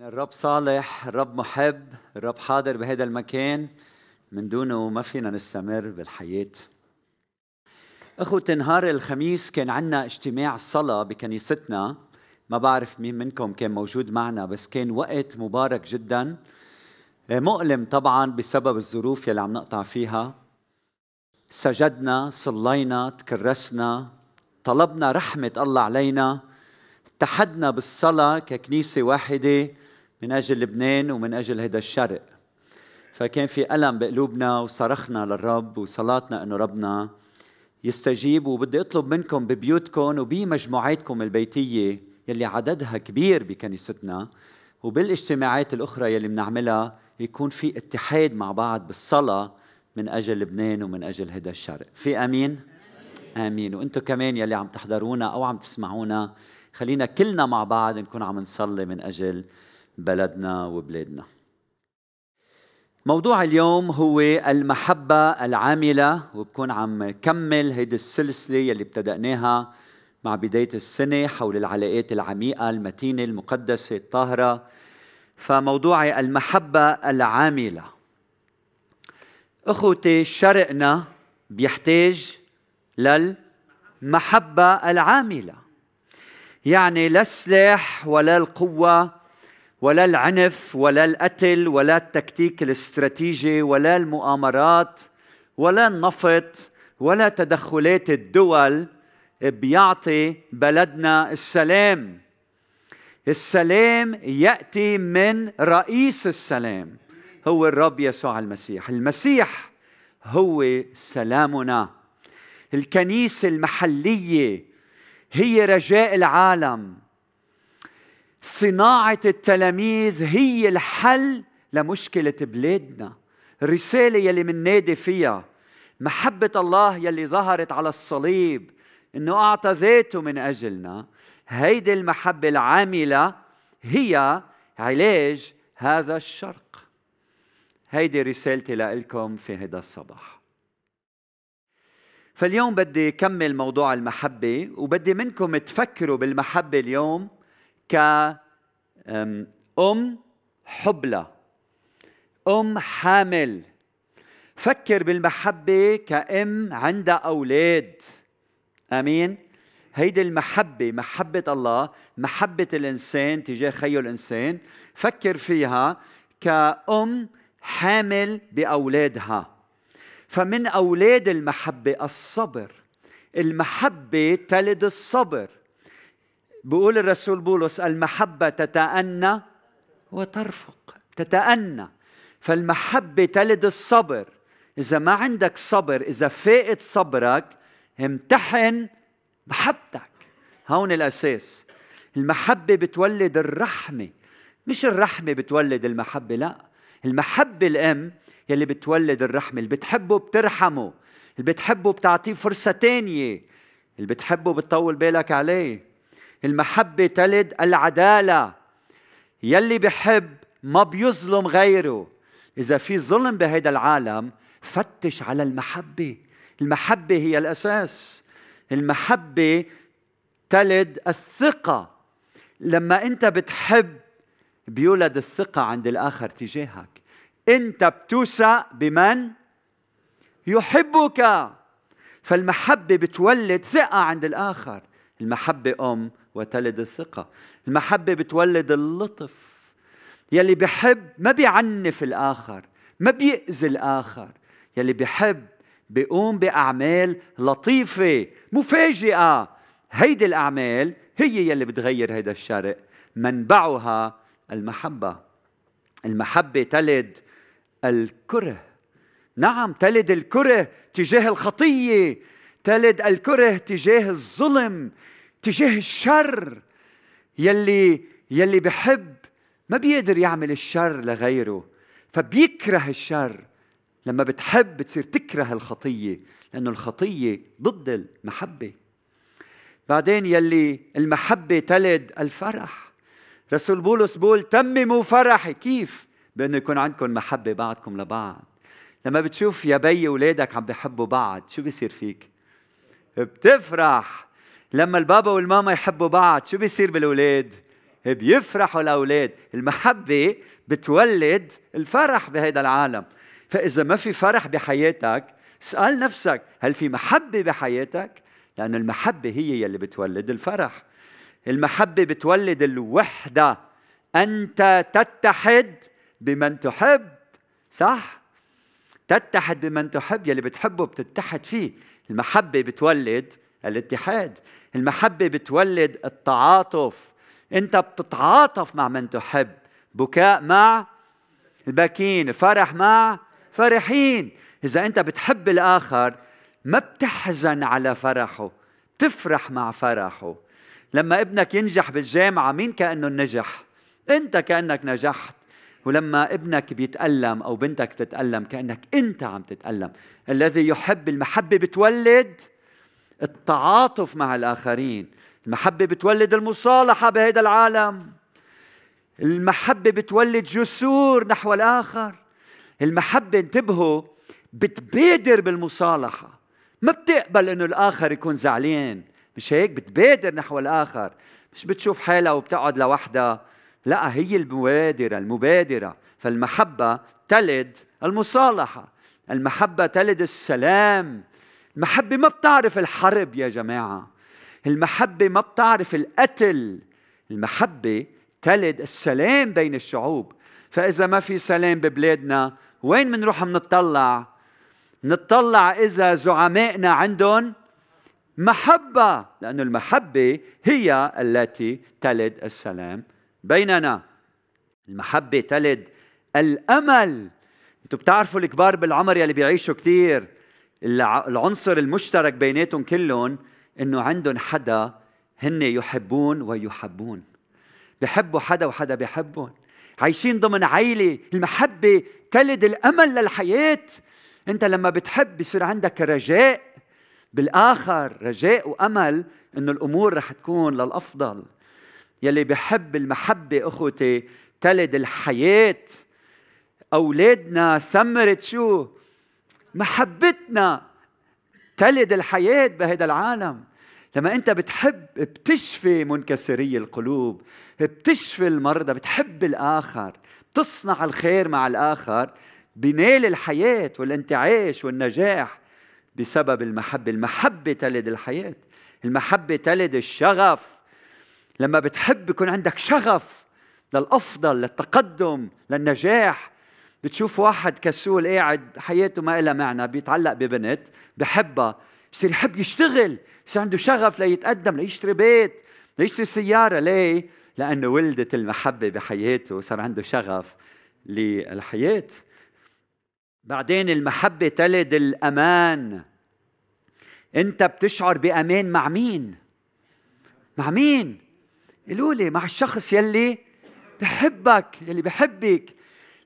الرب صالح الرب محب الرب حاضر بهذا المكان من دونه ما فينا نستمر بالحياة. أخوتي نهار الخميس كان عنا اجتماع صلاة بكنيستنا. ما بعرف مين منكم كان موجود معنا بس كان وقت مبارك جدا. مؤلم طبعا بسبب الظروف يلي عم نقطع فيها. سجدنا صلينا تكرسنا طلبنا رحمة الله علينا. اتحدنا بالصلاة ككنيسة واحدة. من أجل لبنان ومن أجل هذا الشرق فكان في ألم بقلوبنا وصرخنا للرب وصلاتنا أنه ربنا يستجيب وبدي أطلب منكم ببيوتكم وبمجموعاتكم البيتية يلي عددها كبير بكنيستنا وبالاجتماعات الأخرى يلي بنعملها يكون في اتحاد مع بعض بالصلاة من أجل لبنان ومن أجل هذا الشرق في أمين؟ آمين. وأنتم كمان يلي عم تحضرونا أو عم تسمعونا خلينا كلنا مع بعض نكون عم نصلي من أجل بلدنا وبلادنا. موضوع اليوم هو المحبة العاملة وبكون عم كمل هيدي السلسلة يلي ابتدأناها مع بداية السنة حول العلاقات العميقة المتينة المقدسة الطاهرة. فموضوعي المحبة العاملة. أخوتي شرقنا بيحتاج للمحبة العاملة. يعني لا السلاح ولا القوة ولا العنف ولا القتل ولا التكتيك الاستراتيجي ولا المؤامرات ولا النفط ولا تدخلات الدول بيعطي بلدنا السلام. السلام يأتي من رئيس السلام هو الرب يسوع المسيح. المسيح هو سلامنا. الكنيسة المحلية هي رجاء العالم. صناعة التلاميذ هي الحل لمشكلة بلادنا. الرسالة يلي مننادي فيها محبة الله يلي ظهرت على الصليب إنه أعطى ذاته من أجلنا. هيدي المحبة العاملة هي علاج هذا الشرق. هيدي رسالتي لكم في هذا الصباح. فاليوم بدي كمل موضوع المحبة وبدي منكم تفكروا بالمحبة اليوم كأم حبلى. أم حامل. فكر بالمحبة كأم عندها أولاد. آمين؟ هيدي المحبة محبة الله محبة الإنسان تجاه خيه الإنسان. فكر فيها كأم حامل بأولادها. فمن أولاد المحبة الصبر. المحبة تلد الصبر. بيقول الرسول بولس المحبة تتأنى وترفق. تتأنى. فالمحبة تلد الصبر. إذا ما عندك صبر إذا فائت صبرك امتحن محبتك. هون الأساس. المحبة بتولد الرحمة. مش الرحمة بتولد المحبة لا. المحبة الأم يلي بتولد الرحمة. اللي بتحبه بترحمه. اللي بتحبه بتعطيه فرصة تانية. اللي بتحبه بتطول بالك عليه. المحبة تلد العدالة. يلي بحب ما بيظلم غيره. إذا في ظلم بهذا العالم فتش على المحبة. المحبة هي الأساس. المحبة تلد الثقة. لما أنت بتحب بيولد الثقة عند الآخر تجاهك. أنت بتوثق بمن؟ يحبك. فالمحبة بتولد ثقة عند الآخر. المحبة أم وتلد الثقة. المحبة بتولد اللطف. يلي بحب ما بيعنف الآخر ما بيأذي الآخر. يلي بحب بيقوم بأعمال لطيفة مفاجئه هيدي الأعمال هي يلي بتغير هيدا الشرق. منبعها المحبة. المحبة تلد الكره. نعم تلد الكره تجاه الخطية تلد الكره تجاه الظلم. تجاه الشر يلي يلي بحب ما بيقدر يعمل الشر لغيره. فبيكره الشر. لما بتحب بتصير تكره الخطية لأنه الخطية ضد المحبة. بعدين يلي المحبة تلد الفرح. رسول بولس بيقول تمموا فرحي. كيف؟ بأنه يكون عندكم محبة بعضكم لبعض. لما بتشوف يا بي أولادك عم بيحبوا بعض شو بيصير فيك؟ بتفرح. لما البابا والماما يحبوا بعض شو بيصير بالأولاد؟ بيفرحوا الاولاد المحبة بتولد الفرح بهذا العالم. فإذا ما في فرح بحياتك اسأل نفسك هل في محبة بحياتك؟ لأن المحبة هي يلي بتولد الفرح. المحبة بتولد الوحدة. أنت تتحد بمن تحب صح؟ تتحد بمن تحب يلي بتحبه بتتحد فيه. المحبة بتولد الاتحاد. المحبة بتولد التعاطف. أنت بتتعاطف مع من تحب. بكاء مع الباكين فرح مع فرحين. إذا أنت بتحب الآخر ما بتحزن على فرحه. بتفرح مع فرحه. لما ابنك ينجح بالجامعة مين كأنه نجح؟ انت كأنك نجحت. ولما ابنك بيتألم أو بنتك بتتألم كأنك أنت عم تتألم. الذي يحب المحبة بتولد التعاطف مع الآخرين. المحبة بتولد المصالحة بهذا العالم. المحبة بتولد جسور نحو الآخر. المحبة انتبهوا بتبادر بالمصالحة. ما بتقبل إنه الآخر يكون زعلان. مش هيك؟ بتبادر نحو الآخر. مش بتشوف حالها وبتقعد لوحدها. لا هي المبادرة المبادرة. فالمحبة تلد المصالحة. المحبة تلد السلام. المحبة ما بتعرف الحرب يا جماعة. المحبة ما بتعرف القتل. المحبة تلد السلام بين الشعوب. فإذا ما في سلام ببلادنا وين منروح منطلع؟ نطلع إذا زعمائنا عندهم محبة لأن المحبة هي التي تلد السلام بيننا. المحبة تلد الأمل. أنتوا بتعرفوا الكبار بالعمر يلي بيعيشوا كثير العنصر المشترك بيناتهم كلهم إنه عندهم حدا هن يحبون ويحبون. بحبوا حدا وحدا بحبهم. عايشين ضمن عيلة المحبة تلد الأمل للحياة. أنت لما بتحب بيصير عندك رجاء. بالآخر رجاء وأمل إنه الأمور رح تكون للأفضل. يلي بحب المحبة أخوتي تلد الحياة. أولادنا ثمرة شو؟ محبتنا تلد الحياة بهذا العالم. لما انت بتحب بتشفي منكسري القلوب بتشفي المرضى بتحب الآخر تصنع الخير مع الآخر بنال الحياة والانتعاش والنجاح بسبب المحبة. المحبة تلد الحياة. المحبة تلد الشغف. لما بتحب يكون عندك شغف للأفضل للتقدم للنجاح بتشوف واحد كسول قاعد حياته ما إلها معنى بيتعلق ببنت بحبها بصير يحب يشتغل بصير عنده شغف ليتقدم ليشتري بيت ليشتري سيارة ليه؟ لأنه ولدت المحبة بحياته صار عنده شغف للحياة بعدين المحبة تلد الأمان أنت بتشعر بأمان مع مين؟ مع مين؟ قولوا لي مع الشخص يلي بحبك يلي بحبك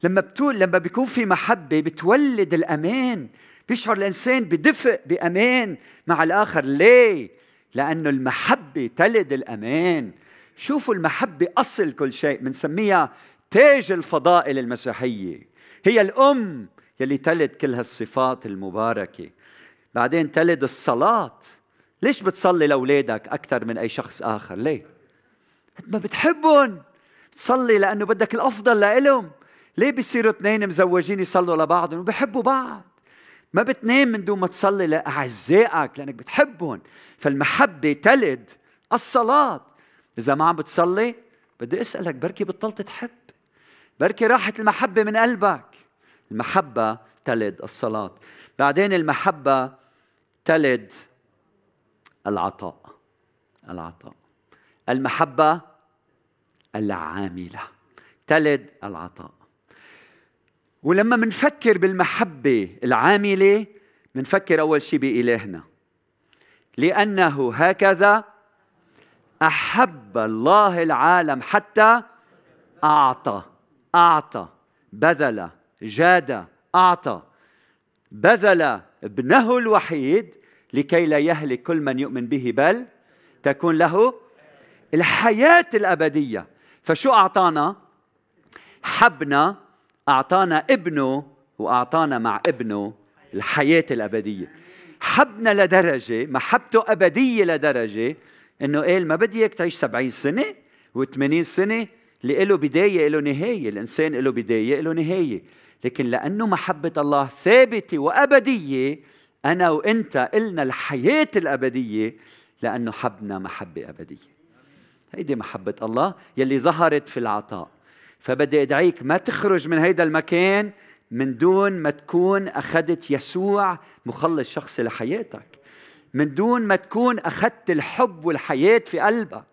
لما بتقول لما بيكون في محبة بتولد الأمان. بيشعر الإنسان بدفء بأمان مع الآخر. ليه؟ لأنه المحبة تلد الأمان. شوفوا المحبة أصل كل شيء بنسميها تاج الفضائل المسيحية. هي الأم يلي تلد كل هالصفات المباركة. بعدين تلد الصلاة. ليش بتصلي لأولادك أكثر من أي شخص آخر؟ ليه؟ ما بتحبهم. بتصلي لأنه بدك الأفضل لإلهم. ليه بيصيروا اثنين مزوجين يصلوا لبعضهم وبحبوا بعض؟ ما بتنام من دون ما تصلي لأعزائك لأنك بتحبهم. فالمحبة تلد الصلاة. إذا ما عم بتصلي بدي أسألك بركي بطلت تحب؟ بركي راحت المحبة من قلبك. المحبة تلد الصلاة. بعدين المحبة تلد العطاء. العطاء. المحبة العاملة. تلد العطاء. ولما منفكر بالمحبة العاملة منفكر أول شيء بإلهنا. لأنه هكذا أحب الله العالم حتى أعطى أعطى بذل جاد أعطى. بذل ابنه الوحيد لكي لا يهلك كل من يؤمن به بل تكون له الحياة الأبدية. فشو أعطانا؟ حبنا أعطانا ابنه وأعطانا مع ابنه الحياة الأبدية. حبنا لدرجة محبته أبدية لدرجة إنه قال ما بدي إياك تعيش سبعين سنة و80 سنة اللي له بداية له نهاية. الإنسان له بداية له نهاية. لكن لأنه محبة الله ثابتة وأبدية أنا وأنت إلنا الحياة الأبدية لأنه حبنا محبة أبدية. هيدي محبة الله يلي ظهرت في العطاء. فبدي أدعيك ما تخرج من هيدا المكان من دون ما تكون أخذت يسوع مخلص شخصي لحياتك. من دون ما تكون أخذت الحب والحياة في قلبك.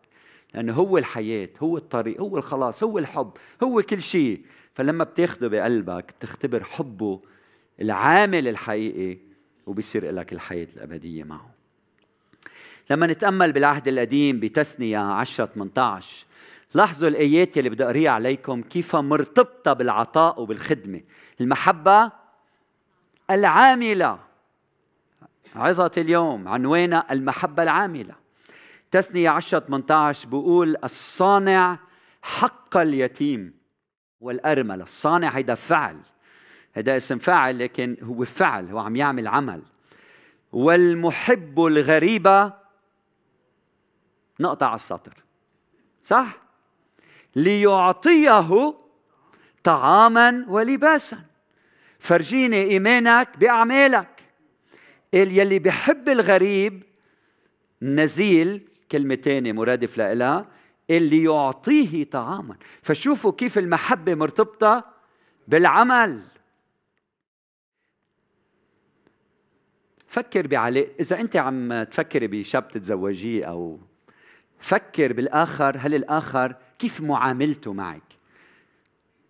لأنه هو الحياة هو الطريق هو الخلاص هو الحب هو كل شيء. فلما بتاخده بقلبك بتختبر حبه العامل الحقيقي وبيصير لك الحياة الأبدية معه. لما نتأمل بالعهد القديم بتثنية 10 18 لاحظوا الآيات اللي بدي أقريها عليكم كيف مرتبطة بالعطاء وبالخدمة. المحبة العاملة. عظة اليوم عنوانها المحبة العاملة. تثنية 10 18 بقول الصانع حق اليتيم والأرملة. الصانع هيدا فعل. هذا اسم فاعل لكن هو فعل هو عم يعمل عمل. والمحب الغريبة نقطع السطر. صح؟ ليعطيه طعاما ولباسا. فرجيني إيمانك بأعمالك. يلي بحب الغريب نزيل كلمة تانية مرادف لها اللي يعطيه طعاما. فشوفوا كيف المحبة مرتبطة بالعمل. فكر بعلاقة. إذا أنت عم تفكري بشاب تتزوجيه أو فكر بالآخر هل الآخر كيف معاملته معك؟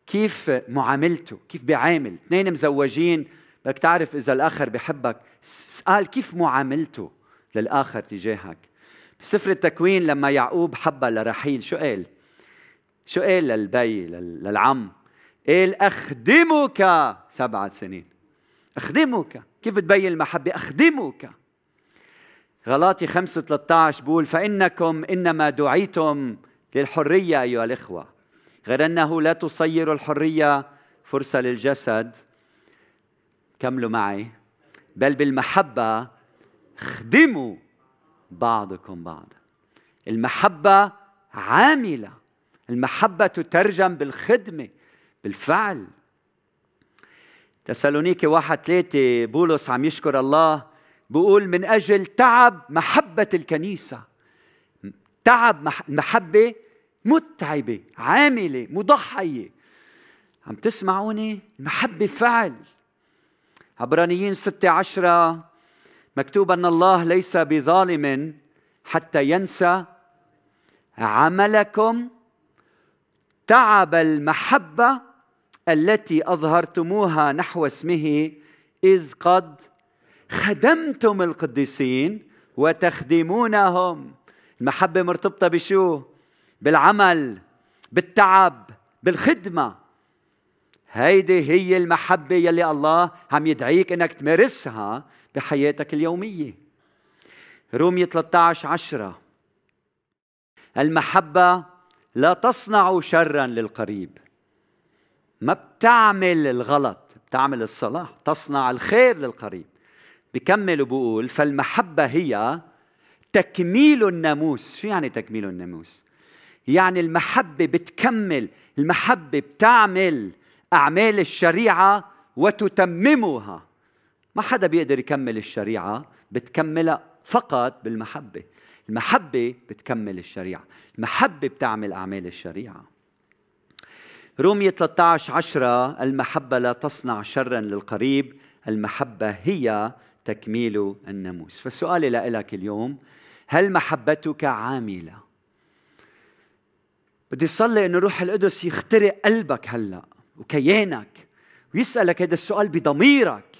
كيف معاملته؟ كيف بيعامل اثنين مزوجين بدك تعرف إذا الآخر بحبك. اسأل كيف معاملته للآخر تجاهك؟ بسفر التكوين لما يعقوب حبها لرحيل شو قال؟ شو قال للبي للعم؟ قال أخدمك سبعة سنين. أخدمك؟ كيف تبين المحبة؟ أخدمك. غلاطي 5 13 بقول فإنكم إنما دعيتم للحرية أيها الإخوة. غير أنه لا تصير الحرية فرصة للجسد. كملوا معي. بل بالمحبة خدموا بعضكم بعضا. المحبة عاملة. المحبة تترجم بالخدمة بالفعل. تسالونيكي واحد ثلاثة بولس عم يشكر الله بقول من أجل تعب محبة الكنيسة. تعب محبة متعبة عاملة مضحية. عم تسمعوني؟ المحبة فعل. عبرانيين ستة عشرة مكتوب أن الله ليس بظالم حتى ينسى عملكم تعب المحبة التي أظهرتموها نحو اسمه إذ قد خدمتم القديسين وتخدمونهم. المحبة مرتبطة بشو؟ بالعمل بالتعب بالخدمة. هيدي هي المحبة يلي الله عم يدعيك إنك تمارسها بحياتك اليومية. رومية 13 عشرة. المحبة لا تصنع شرا للقريب. ما بتعمل الغلط بتعمل الصلاح تصنع الخير للقريب. بكمل وبقول فالمحبة هي تكميل الناموس. شو يعني تكميل الناموس؟ يعني المحبة بتكمل المحبة بتعمل أعمال الشريعة وتتممها. ما حدا بيقدر يكمل الشريعة بتكملها فقط بالمحبة. المحبة بتكمل الشريعة. المحبة بتعمل أعمال الشريعة. رومية 13 عشرة المحبة لا تصنع شرا للقريب. المحبة هي تكميل الناموس. فسؤالي لك اليوم هل محبتك عاملة؟ بدي صلي إنه روح القدس يخترق قلبك هلأ وكيانك ويسألك هذا السؤال بضميرك.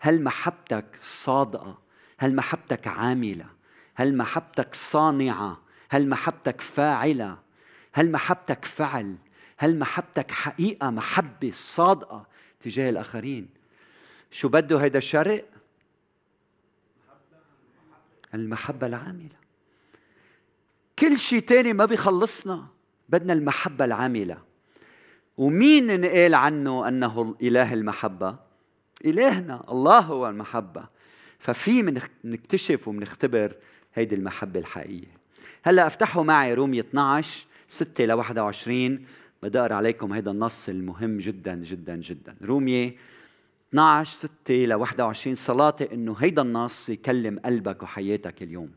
هل محبتك صادقة؟ هل محبتك عاملة؟ هل محبتك صانعة؟ هل محبتك فاعلة؟ هل محبتك فعل؟ هل محبتك حقيقة محبة صادقة تجاه الآخرين؟ شو بده هيدا الشرق؟ المحبة العاملة. كل شيء تاني ما بيخلصنا بدنا المحبة العاملة. ومين نقال عنه أنه إله المحبة؟ إلهنا الله هو المحبة. ففي نكتشف ومنختبر هيدي المحبة الحقيقية. هلأ افتحوا معي رومية 12 6 ل 21 بدي أقرأ عليكم هذا النص المهم جدا جدا جدا. رومية 12 6 ل 21 صلاتي إنه هيدا النص يكلم قلبك وحياتك اليوم.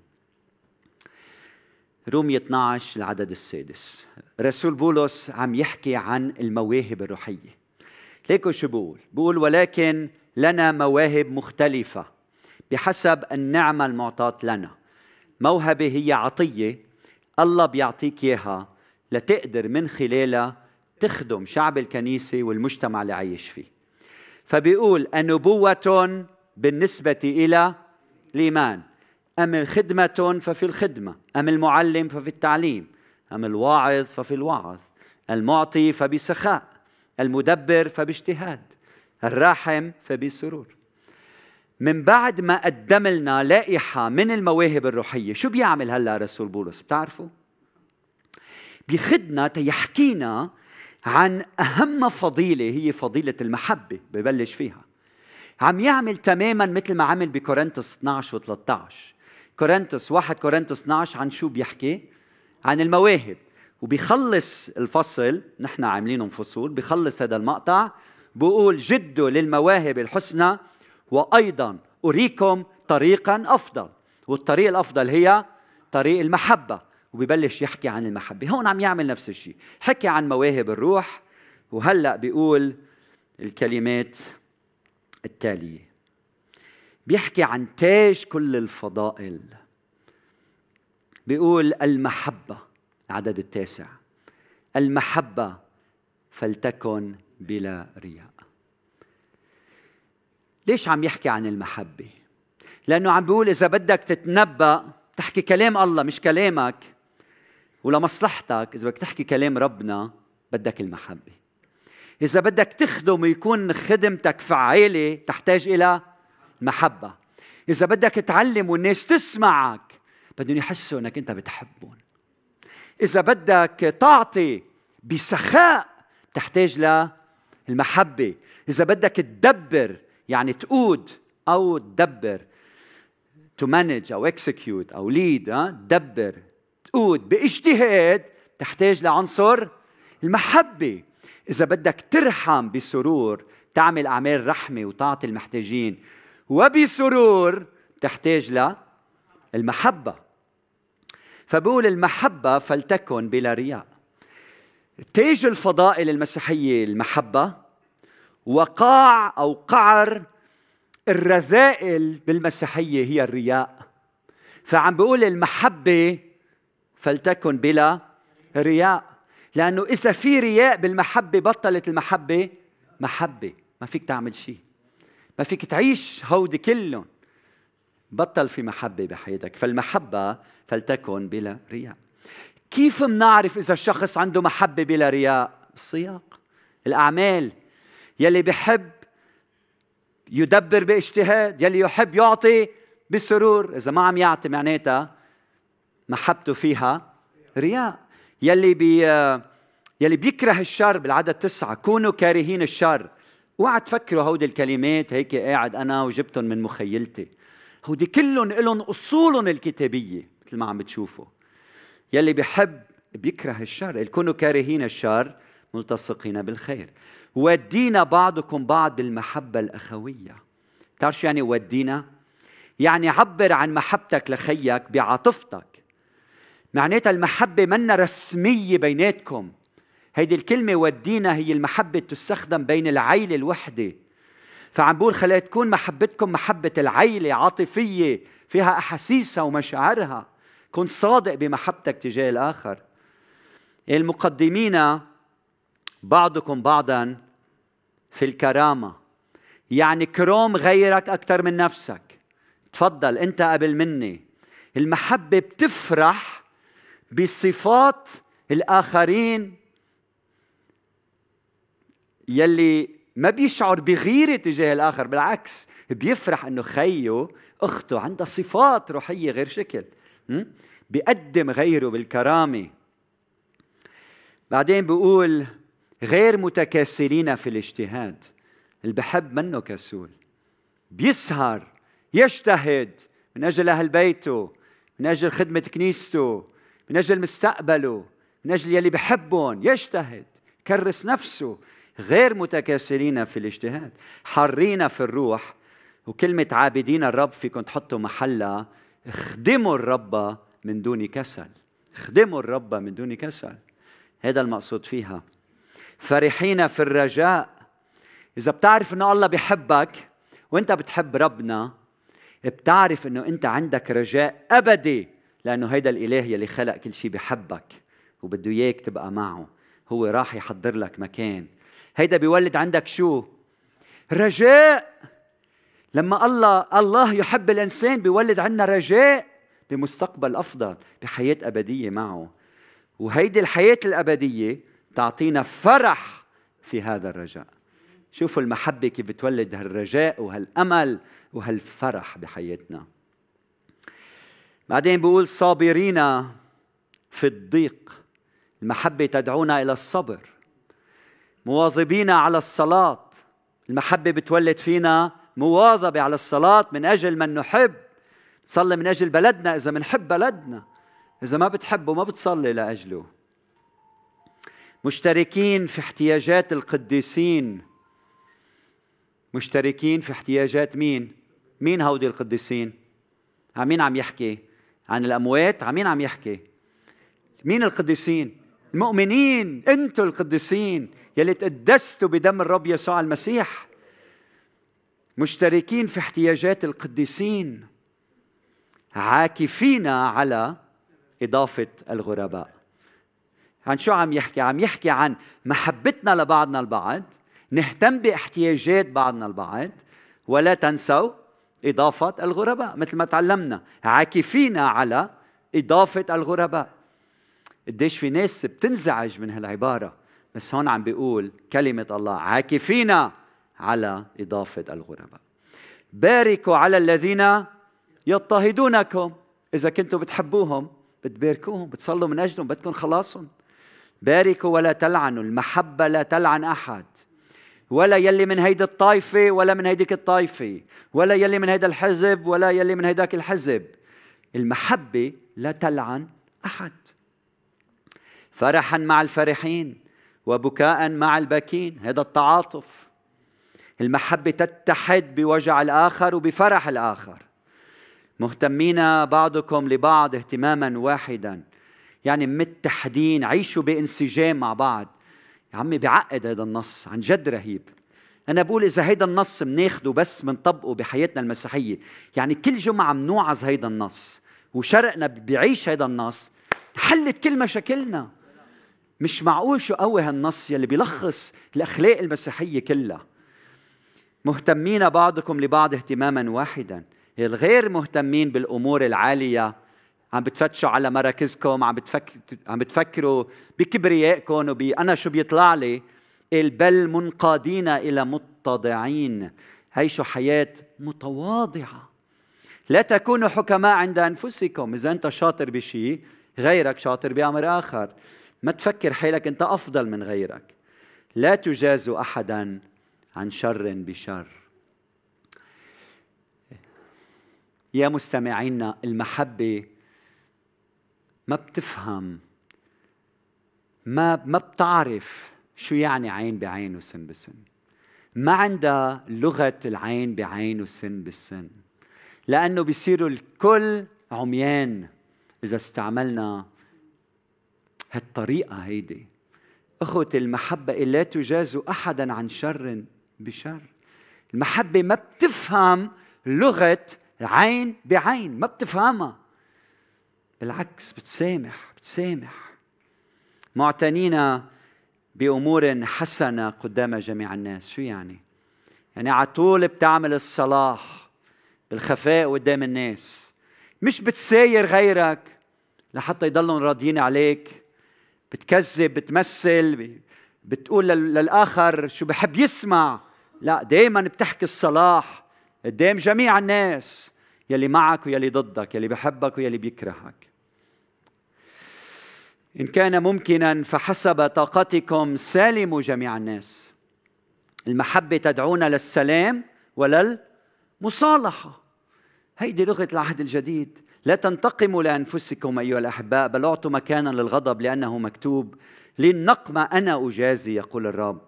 رومية 12 العدد السادس. رسول بولس عم يحكي عن المواهب الروحية. ليكو شو بقول؟ بقول ولكن لنا مواهب مختلفة بحسب النعمة المعطاة لنا. موهبة هي عطية الله بيعطيك إياها لتقدر من خلالها تخدم شعب الكنيسة والمجتمع اللي عايش فيه. فبيقول النبوة بالنسبة إلى الإيمان. أم الخدمة ففي الخدمة أم المعلم ففي التعليم أم الواعظ ففي الوعظ المعطي فبسخاء المدبر فباجتهاد الراحم فبسرور. من بعد ما قدم لنا لائحة من المواهب الروحية شو بيعمل هلا رسول بولس؟ بتعرفوا؟ بيخدنا تيحكينا عن أهم فضيلة هي فضيلة المحبة ببلش فيها. عم يعمل تماما مثل ما عمل بكورنثوس 12 و 13 كورنثوس 1 كورنثوس 12 عن شو بيحكي؟ عن المواهب. وبيخلص الفصل نحن عاملينهم فصول بيخلص هذا المقطع بقول جدوا للمواهب الحسنى وأيضا أريكم طريقا أفضل. والطريق الأفضل هي طريق المحبة. وبيبلش يحكي عن المحبة. هون عم يعمل نفس الشيء. حكي عن مواهب الروح وهلأ بيقول الكلمات التالية. بيحكي عن تاج كل الفضائل. بيقول المحبة العدد التاسع. المحبة فلتكن بلا رياء. ليش عم يحكي عن المحبة؟ لأنه عم بيقول إذا بدك تتنبأ تحكي كلام الله مش كلامك. ولمصلحتك إذا بدك تحكي كلام ربنا بدك المحبة. إذا بدك تخدم ويكون خدمتك فعالة تحتاج إلى محبة. إذا بدك تعلم والناس تسمعك بدهم يحسوا أنك أنت بتحبهم. إذا بدك تعطي بسخاء تحتاج للمحبة إذا بدك تدبر يعني تقود أو تدبر. To manage أو execute أو lead تدبر. تقود باجتهاد تحتاج لعنصر المحبة. إذا بدك ترحم بسرور تعمل أعمال رحمة وتعطي المحتاجين وبسرور تحتاج للمحبه فبقول المحبة فلتكن بلا رياء. تاج الفضائل المسيحية المحبة وقاع أو قعر الرذائل بالمسيحية هي الرياء. فعم بيقول المحبة فلتكن بلا رياء. لأنه إذا في رياء بالمحبة بطلت المحبة محبة. ما فيك تعمل شيء ما فيك تعيش هودي كلهم. بطل في محبة بحياتك. فالمحبة فلتكن بلا رياء. كيف منعرف إذا الشخص عنده محبة بلا رياء؟ السياق الأعمال. يلي بحب يدبر باجتهاد يلي يحب يعطي بسرور. إذا ما عم يعطي معناتها محبته فيها رياء. يلي بي يلي بيكره الشر بالعدد تسعة كونوا كارهين الشر. اوعى تفكروا هودي الكلمات هيك قاعد أنا وجبتهم من مخيلتي. هودي كلهم لهم أصولهم الكتابية مثل ما عم بتشوفوا. يلي بيحب بيكره الشر كونوا كارهين الشر ملتصقين بالخير. ودينا بعضكم بعض بالمحبة الأخوية. بتعرف شو يعني ودينا؟ يعني عبر عن محبتك لخيك بعاطفتك معناتها المحبة منا رسمية بيناتكم. هيدي الكلمة ودينا هي المحبة تستخدم بين العيلة الوحدة. فعم بقول خلي تكون محبتكم محبة العيلة عاطفية فيها أحاسيسها ومشاعرها. كن صادق بمحبتك تجاه الآخر. المقدمين بعضكم بعضا في الكرامة. يعني كروم غيرك أكثر من نفسك. تفضل أنت قبل مني. المحبة بتفرح بصفات الآخرين يلي ما بيشعر بغيرة تجاه الآخر بالعكس بيفرح أنه خيه أخته عندها صفات روحية غير شكل بيقدم غيره بالكرامة. بعدين بيقول غير متكاسلين في الاجتهاد اللي بحب منه كسول. بيسهر يجتهد من أجل أهل بيته من أجل خدمة كنيسته. من أجل مستقبله من أجل يلي بحبهم يجتهد كرس نفسه. غير متكاسلين في الاجتهاد حارين في الروح. وكلمة عابدين الرب فيكم تحطوا محلها. اخدموا الرب من دون كسل. اخدموا الرب من دون كسل. هذا المقصود فيها. فرحين في الرجاء. إذا بتعرف إنه الله بيحبك وأنت بتحب ربنا بتعرف إنه أنت عندك رجاء أبدي. لأنه هيدا الإله يلي خلق كل شيء بحبك وبده إياك تبقى معه. هو راح يحضر لك مكان. هيدا بيولد عندك شو؟ رجاء. لما الله الله يحب الإنسان بيولد عنا رجاء بمستقبل أفضل بحياة أبدية معه. وهيدي الحياة الأبدية تعطينا فرح في هذا الرجاء. شوفوا المحبة كيف بتولد هالرجاء وهالأمل وهالفرح بحياتنا. بعدين بيقول صابرين في الضيق المحبة تدعونا إلى الصبر. مواظبين على الصلاة المحبة بتولد فينا مواظبة على الصلاة من أجل من نحب. تصلي من أجل بلدنا إذا بنحب بلدنا إذا ما بتحبه ما بتصلي لأجله. مشتركين في احتياجات القديسين. مشتركين في احتياجات مين؟ مين هودي القديسين؟ عن مين عم يحكي؟ عن الأموات عن مين عم يحكي؟ مين القديسين؟ المؤمنين أنتم القديسين يلي تقدستوا بدم الرب يسوع المسيح. مشتركين في احتياجات القديسين. عاكفين على إضافة الغرباء. عن شو عم يحكي؟ عم يحكي عن محبتنا لبعضنا البعض نهتم بإحتياجات بعضنا البعض ولا تنسوا إضافة الغرباء مثل ما تعلمنا. عاكفين على إضافة الغرباء. قديش في ناس بتنزعج من هالعبارة بس هون عم بيقول كلمة الله. عاكفين على إضافة الغرباء. باركوا على الذين يضطهدونكم. إذا كنتم بتحبوهم بتباركوهم بتصلوا من أجلهم بدكم خلاصهم. باركوا ولا تلعنوا المحبة لا تلعن أحد. ولا يلي من هيدي الطائفة ولا من هيديك الطائفة ولا يلي من هيدا الحزب ولا يلي من هيداك الحزب. المحبة لا تلعن أحد. فرحا مع الفرحين وبكاء مع الباكين هذا التعاطف. المحبة تتحد بوجع الآخر وبفرح الآخر. مهتمين بعضكم لبعض اهتماما واحدا. يعني متحدين عيشوا بانسجام مع بعض. يا عمي بعقد هذا النص عن جد رهيب. أنا بقول إذا هيدا النص بناخده بس بنطبقه بحياتنا المسيحية يعني كل جمعة بنوعظ هيدا النص وشرقنا بيعيش هيدا النص حلت كل مشاكلنا. مش معقول شو قوي هالنص يلي بيلخص الأخلاق المسيحية كلها. مهتمين بعضكم لبعض اهتماما واحدا. الغير مهتمين بالأمور العالية عم بتفتشوا على مراكزكم عم بتفكر عم بتفكروا بكبريائكم وبي أنا شو بيطلع لي؟ بل منقادين إلى متضعين. عيشوا حياة متواضعة. لا تكونوا حكماء عند أنفسكم. إذا أنت شاطر بشيء غيرك شاطر بأمر آخر. ما تفكر حالك أنت أفضل من غيرك. لا تجازوا احدا عن شر بشر. يا مستمعينا المحبة ما بتفهم ما ما بتعرف شو يعني عين بعين وسن بسن. ما عندها لغة العين بعين وسن بالسن لأنه بيصيروا الكل عميان إذا استعملنا هالطريقة هيدي. أخوة المحبة لا تجازوا أحدا عن شر بشر. المحبة ما بتفهم لغة عين بعين ما بتفهمها. بالعكس بتسامح بتسامح. معتنين بأمور حسنة قدام جميع الناس. شو يعني؟ يعني على طول بتعمل الصلاح بالخفاء قدام الناس. مش بتساير غيرك لحتى يضلوا راضيين عليك. بتكذب بتمثل بتقول للآخر شو بحب يسمع. لا دايما بتحكي الصلاح قدام جميع الناس. يلي معك ويلي ضدك يلي بحبك ويلي بيكرهك. إن كان ممكنا فحسب طاقتكم سالموا جميع الناس. المحبة تدعونا للسلام وللمصالحة. هيدي لغة العهد الجديد. لا تنتقموا لأنفسكم أيها الأحباء. بل اعطوا مكانا للغضب لأنه مكتوب. للنقمة أنا أجازي يقول الرب.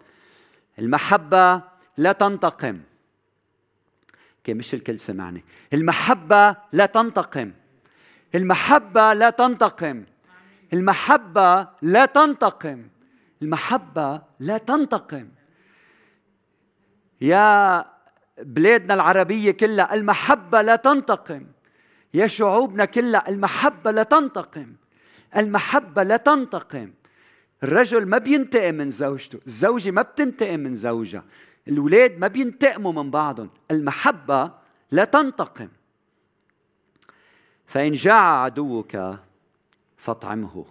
المحبة لا تنتقم. أوكي مش الكل سمعني. المحبة لا تنتقم. المحبة لا تنتقم. المحبة لا تنتقم. المحبة لا تنتقم. يا بلادنا العربية كلها المحبة لا تنتقم. يا شعوبنا كلها المحبة لا تنتقم. المحبة لا تنتقم. الرجل ما بينتقم من زوجته الزوجة ما بتنتقم من زوجها. الولاد ما بينتقموا من بعضهم. المحبة لا تنتقم. فإن جاع عدوك فاطعمه.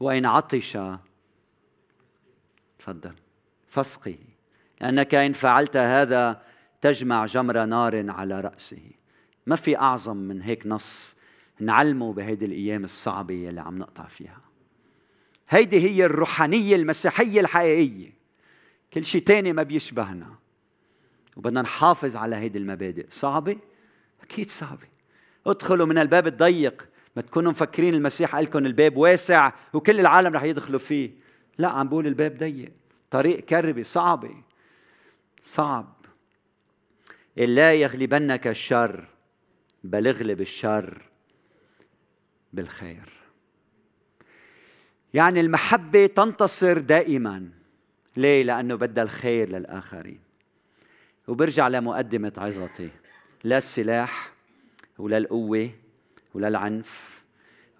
وإن عطش تفضل. فاسقه لأنك إن فعلت هذا تجمع جمر نار على رأسه. ما في أعظم من هيك نص نعلمه بهيدي الأيام الصعبة اللي عم نقطع فيها. هيدي هي الروحانية المسيحية الحقيقية. كل شيء تاني ما بيشبهنا. وبدنا نحافظ على هيدي المبادئ. صعبة؟ أكيد صعبة. ادخلوا من الباب الضيق. ما تكونوا مفكرين المسيح قال لكم الباب واسع وكل العالم رح يدخلوا فيه. لا عم بقول الباب ضيق. طريق كربة صعبة. صعب. لا يغلبنك الشر بل اغلب الشر بالخير. يعني المحبة تنتصر دائما. ليه؟ لأنه بدها الخير للآخرين. وبرجع لمقدمة عظتي. لا السلاح ولا القوة ولا العنف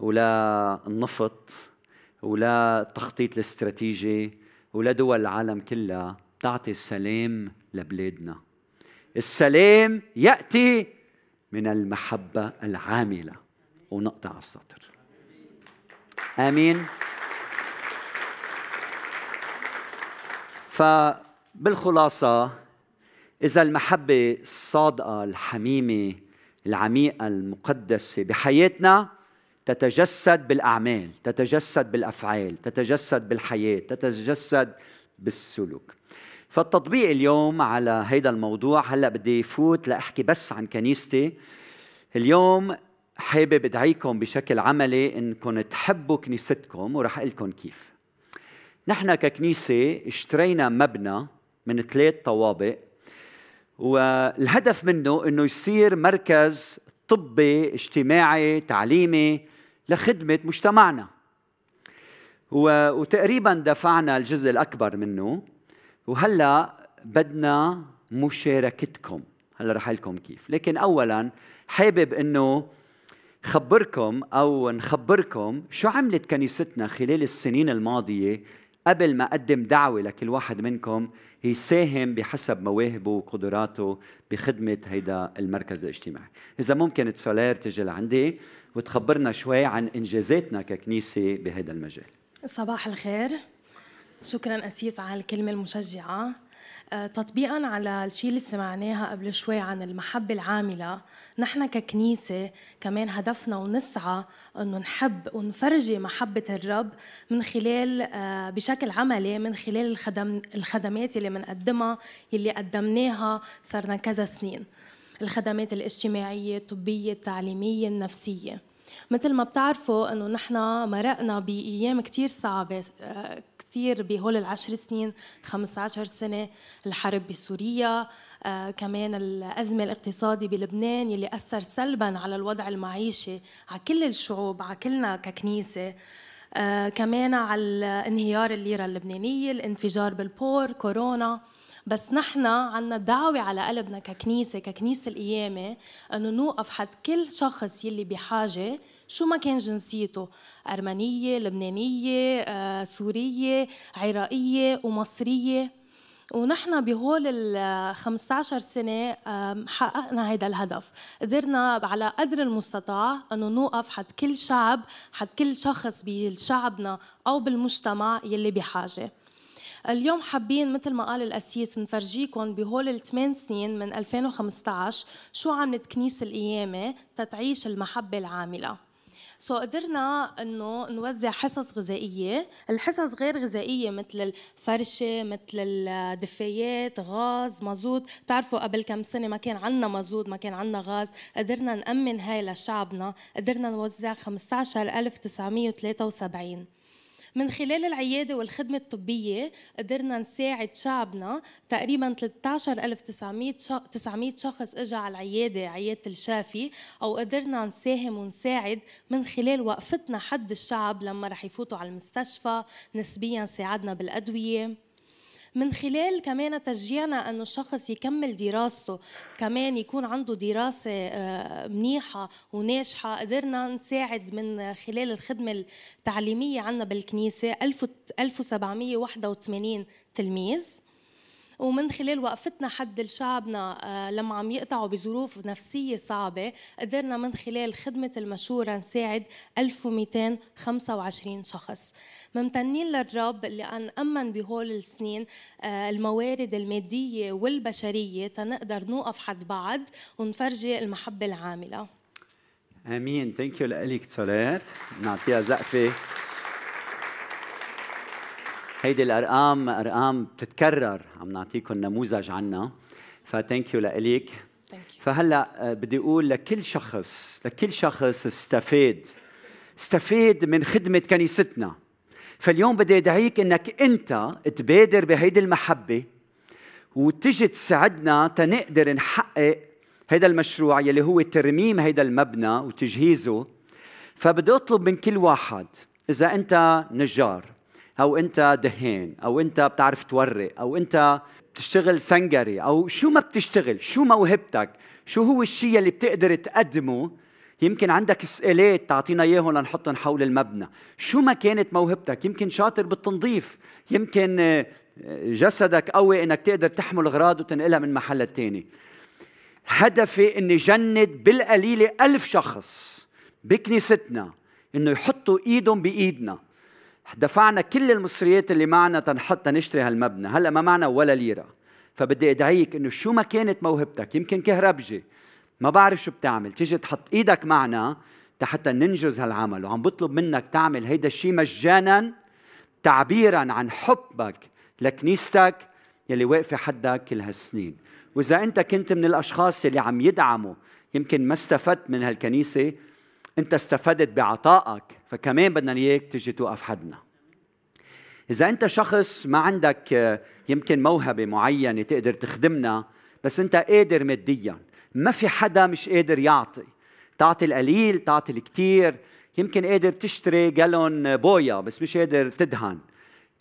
ولا النفط ولا التخطيط الاستراتيجي ولا دول العالم كلها تعطي السلام لبلادنا. السلام يأتي من المحبة العاملة ونقطع السطر. آمين. فبالخلاصة إذا المحبة الصادقة الحميمة العميقه المقدسه بحياتنا تتجسد بالأعمال تتجسد بالأفعال تتجسد بالحياة تتجسد بالسلوك. فالتطبيق اليوم على هيدا الموضوع هلأ بدي فوت لأحكي بس عن كنيستي. اليوم حابب أدعيكم بشكل عملي انكم تحبوا كنيستكم وراح أقول لكم كيف. نحن ككنيسة اشترينا مبنى من ثلاث طوابق. والهدف منه إنه يصير مركز طبي اجتماعي تعليمي لخدمة مجتمعنا. وتقريبا دفعنا الجزء الأكبر منه. وهلأ بدنا مشاركتكم. هلأ رح لكم كيف. لكن اولا حابب إنه خبركم أو نخبركم شو عملت كنيستنا خلال السنين الماضية قبل ما أقدم دعوة لكل واحد منكم يساهم بحسب مواهبه وقدراته بخدمة هيدا المركز الاجتماعي. إذا ممكن تسولير تجي لعندي وتخبرنا شوي عن إنجازاتنا ككنيسة بهذا المجال. صباح الخير. شكرا أسيس على الكلمة المشجعة. تطبيقا على الشيء اللي سمعناها قبل شوي عن المحبة العاملة. نحن ككنيسة كمان هدفنا ونسعى أنه نحب ونفرجي محبة الرب من خلال آه، بشكل عملي من خلال الخدم الخدمات اللي بنقدمها اللي قدمناها صرنا كذا سنين. الخدمات الاجتماعية الطبية التعليمية النفسية. مثل ما بتعرفوا إنه نحن مرقنا بأيام كثير صعبة آه، كثير بهول العشر سنين 15 سنة الحرب بسوريا آه كمان الأزمة الاقتصادي بلبنان يلي أثر سلبا على الوضع المعيشي على كل الشعوب على كلنا ككنيسة. آه كمان على انهيار الليرة اللبنانية الانفجار بالبور كورونا. بس نحن عنا دعوة على قلبنا ككنيسة ككنيسة القيامة أنه نوقف حد كل شخص يلي بحاجة شو ما كان جنسيته أرمنية لبنانية آه، سورية عراقية ومصرية. ونحن بهول ال 15 سنة حققنا هذا الهدف. قدرنا على قدر المستطاع أنه نوقف حد كل شعب حد كل شخص بشعبنا أو بالمجتمع يلي بحاجة. اليوم حابين مثل ما قال الأسيس نفرجيكم بهول الثمان سنين من 2015 شو عملت كنيسة القيامة تتعيش المحبة العاملة. سو قدرنا إنه نوزع حصص غذائية. الحصص غير غذائية مثل الفرشة مثل الدفايات غاز مازوت. بتعرفوا قبل كم سنة ما كان عندنا مازوت ما كان عندنا غاز. قدرنا نأمن هاي لشعبنا. قدرنا نوزع 15973 من خلال العيادة والخدمة الطبية قدرنا نساعد شعبنا. تقريبا 13900 شخص اجى على العيادة عيادة الشافي أو قدرنا نساهم ونساعد من خلال وقفتنا حد الشعب لما رح يفوتوا على المستشفى. نسبيا ساعدنا بالأدوية. من خلال كمان تشجيعنا انه الشخص يكمل دراسته كمان يكون عنده دراسة آه، منيحة وناجحة قدرنا نساعد من خلال الخدمة التعليمية عنا بالكنيسة 1781 تلميذ. ومن خلال وقفتنا حد لشعبنا آه، لما عم يقطعوا بظروف نفسية صعبة قدرنا من خلال خدمة المشورة نساعد 1225 شخص. ممتنين للرب لأن أمن بهول السنين آه، الموارد المادية والبشرية تنقدر نوقف حد بعض ونفرجي المحبة العاملة. آمين. thank you لك سولير نعطيها زقفة. هيدي الأرقام أرقام بتتكرر. عم نعطيكم نموذج عنها ف thank you لك فهلأ آه، بدي أقول لكل شخص لكل شخص استفاد استفاد من خدمة كنيستنا. فاليوم بدي أدعيك إنك أنت تبادر بهيدي المحبة وتجي تساعدنا تنقدر نحقق هذا المشروع يلي هو ترميم هذا المبنى وتجهيزه. فبدي أطلب من كل واحد إذا أنت نجار أو أنت دهان أو أنت بتعرف تورق أو أنت بتشتغل سنجري أو شو ما بتشتغل شو موهبتك شو هو الشيء اللي بتقدر تقدمه يمكن عندك سؤالات تعطينا إياهم لنحطهم حول المبنى. شو ما كانت موهبتك؟ يمكن شاطر بالتنظيف يمكن آه، جسدك قوي إنك تقدر تحمل أغراض وتنقلها من محل الثاني هدفي إني جند بالقليلة ألف شخص بكنيستنا إنه يحطوا إيدهم بإيدنا. دفعنا كل المصريات اللي معنا تنحط تنشتري هالمبنى. هلا ما معنا ولا ليرة. فبدي أدعيك إنه شو ما كانت موهبتك يمكن كهربجي ما بعرف شو بتعمل. تيجي تحط إيدك معنا حتى ننجز هالعمل وعم بطلب منك تعمل هيدا الشيء مجانا تعبيرا عن حبك لكنيستك يلي واقفة حدك كل هالسنين. وإذا أنت كنت من الأشخاص اللي عم يدعموا يمكن ما استفدت من هالكنيسة انت استفدت بعطائك فكمان بدنا إياك تجي توقف حدنا. إذا انت شخص ما عندك يمكن موهبة معينة تقدر تخدمنا بس انت قادر ماديا. ما في حدا مش قادر يعطي. تعطي القليل تعطي الكثير يمكن قادر تشتري جالون بويا بس مش قادر تدهن.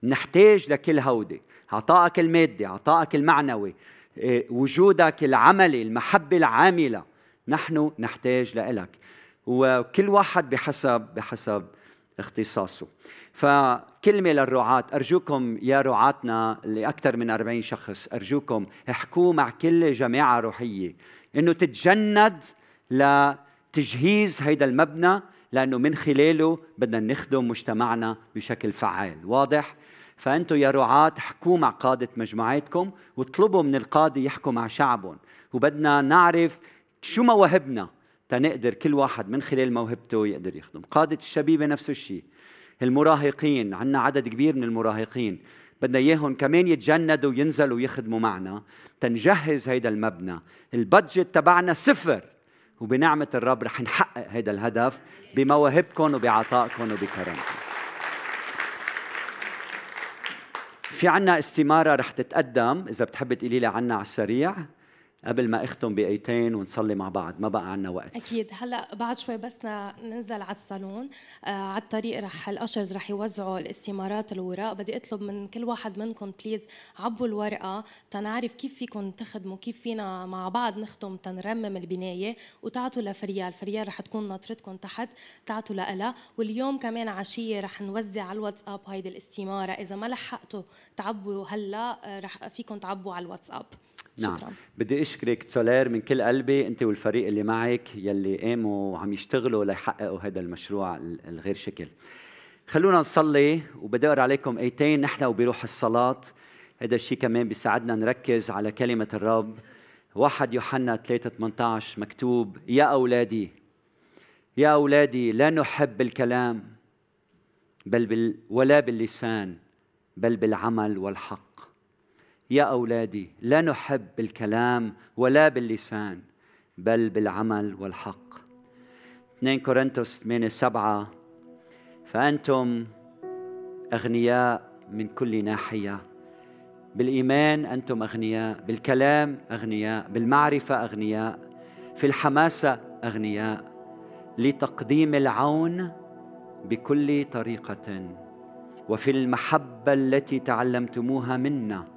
نحتاج لكل هودي. عطائك المادي عطائك المعنوي إيه، وجودك العملي المحبة العاملة. نحن نحتاج لك وكل واحد بحسب بحسب اختصاصه. فكلمة للرعاة أرجوكم يا رعاتنا اللي أكثر من 40 شخص أرجوكم احكوا مع كل جماعة روحية إنه تتجند لتجهيز هيدا المبنى لأنه من خلاله بدنا نخدم مجتمعنا بشكل فعال. واضح؟ فأنتم يا رعاة احكوا مع قادة مجموعاتكم واطلبوا من القادة يحكوا مع شعبهم. وبدنا نعرف شو مواهبنا. تنقدر كل واحد من خلال موهبته يقدر يخدم. قادة الشبيبة نفس الشيء المراهقين عندنا عدد كبير من المراهقين. بدنا إياهم كمان يتجندوا وينزلوا ويخدموا معنا. تنجهز هيدا المبنى. البادجت تبعنا صفر. وبنعمة الرب رح نحقق هذا الهدف بمواهبكم وبعطائكم وبكرمكم. في عنا استمارة رح تتقدم. إذا بتحب تقولي لي عنها على السريع. قبل ما اختم بآيتين ونصلي مع بعض ما بقى عنا وقت. أكيد. هلأ بعد شوي بس ننزل على الصالون. آه على الطريق رح الأشرز رح يوزعوا الاستمارات الوراق. بدي أطلب من كل واحد منكم بليز عبوا الورقة تنعرف كيف فيكم تخدموا كيف فينا مع بعض نخدم تنرمم البناية. وتعطوا لفريال فريال رح تكون ناطرتكم تحت تعطوا لها واليوم كمان عشية رح نوزع على الواتساب هيدي الاستمارة. إذا ما لحقتوا تعبوا هلأ آه، رح فيكم تعبوا على الواتساب. نعم. شكرا. بدي أشكرك تولير من كل قلبي أنت والفريق اللي معك يلي قاموا وعم يشتغلوا ليحققوا هذا المشروع الغير شكل. خلونا نصلي وبدي أقرأ عليكم آيتين نحن وبروح الصلاة. هذا الشيء كمان بيساعدنا نركز على كلمة الرب. واحد يوحنا 3 18 مكتوب يا أولادي يا أولادي لا نحب الكلام بل بال ولا باللسان بل بالعمل والحق. يا أولادي لا نحب الكلام ولا باللسان بل بالعمل والحق. 2 كورنثوس 8 7 فأنتم أغنياء من كل ناحية. بالإيمان أنتم أغنياء بالكلام أغنياء بالمعرفة أغنياء في الحماسة أغنياء. لتقديم العون بكل طريقة وفي المحبة التي تعلمتموها منا.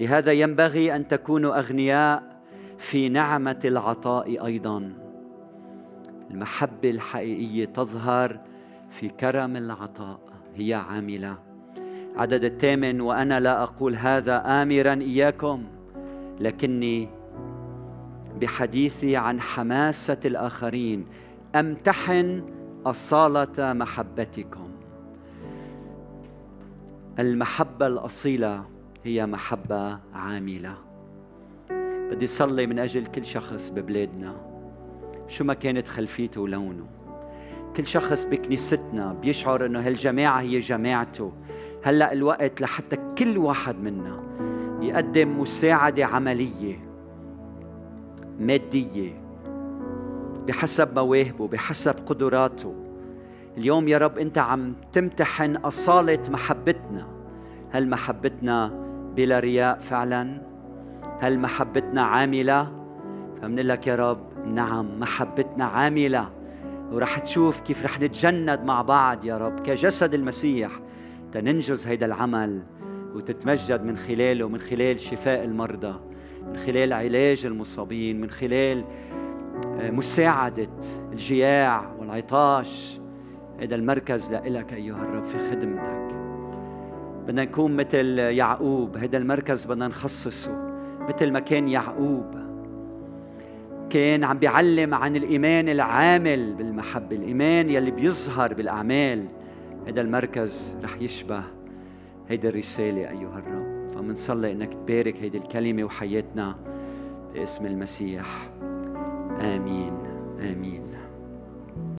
لهذا ينبغي أن تكونوا أغنياء في نعمة العطاء أيضا. المحبة الحقيقية تظهر في كرم العطاء هي عاملة. عدد الثامن وأنا لا أقول هذا امرا إياكم لكني بحديثي عن حماسة الآخرين أمتحن أصالة محبتكم. المحبة الأصيلة هي محبة عاملة. بدي صلي من أجل كل شخص ببلادنا. شو ما كانت خلفيته ولونه. كل شخص بكنيستنا بيشعر إنه هالجماعة هي جماعته. هلأ الوقت لحتى كل واحد منا يقدم مساعدة عملية مادية بحسب مواهبه بحسب قدراته. اليوم يا رب أنت عم تمتحن أصالة محبتنا. هل محبتنا بلا رياء فعلا. هل محبتنا عاملة؟ فمنقول لك يا رب نعم محبتنا عاملة. ورح تشوف كيف رح نتجند مع بعض يا رب كجسد المسيح. تننجز هيدا العمل وتتمجد من خلاله من خلال شفاء المرضى من خلال علاج المصابين من خلال آه، مساعدة الجياع والعطاش. هذا المركز لإلك أيها الرب في خدمتك. بدنا نكون مثل يعقوب هذا المركز بدنا نخصصه مثل ما كان يعقوب. كان عم بيعلم عن الإيمان العامل بالمحبة الإيمان يلي بيظهر بالأعمال. هذا المركز رح يشبه هيدي الرسالة أيها الرب. فمنصلي إنك تبارك هيدي الكلمة وحياتنا باسم المسيح. آمين. آمين.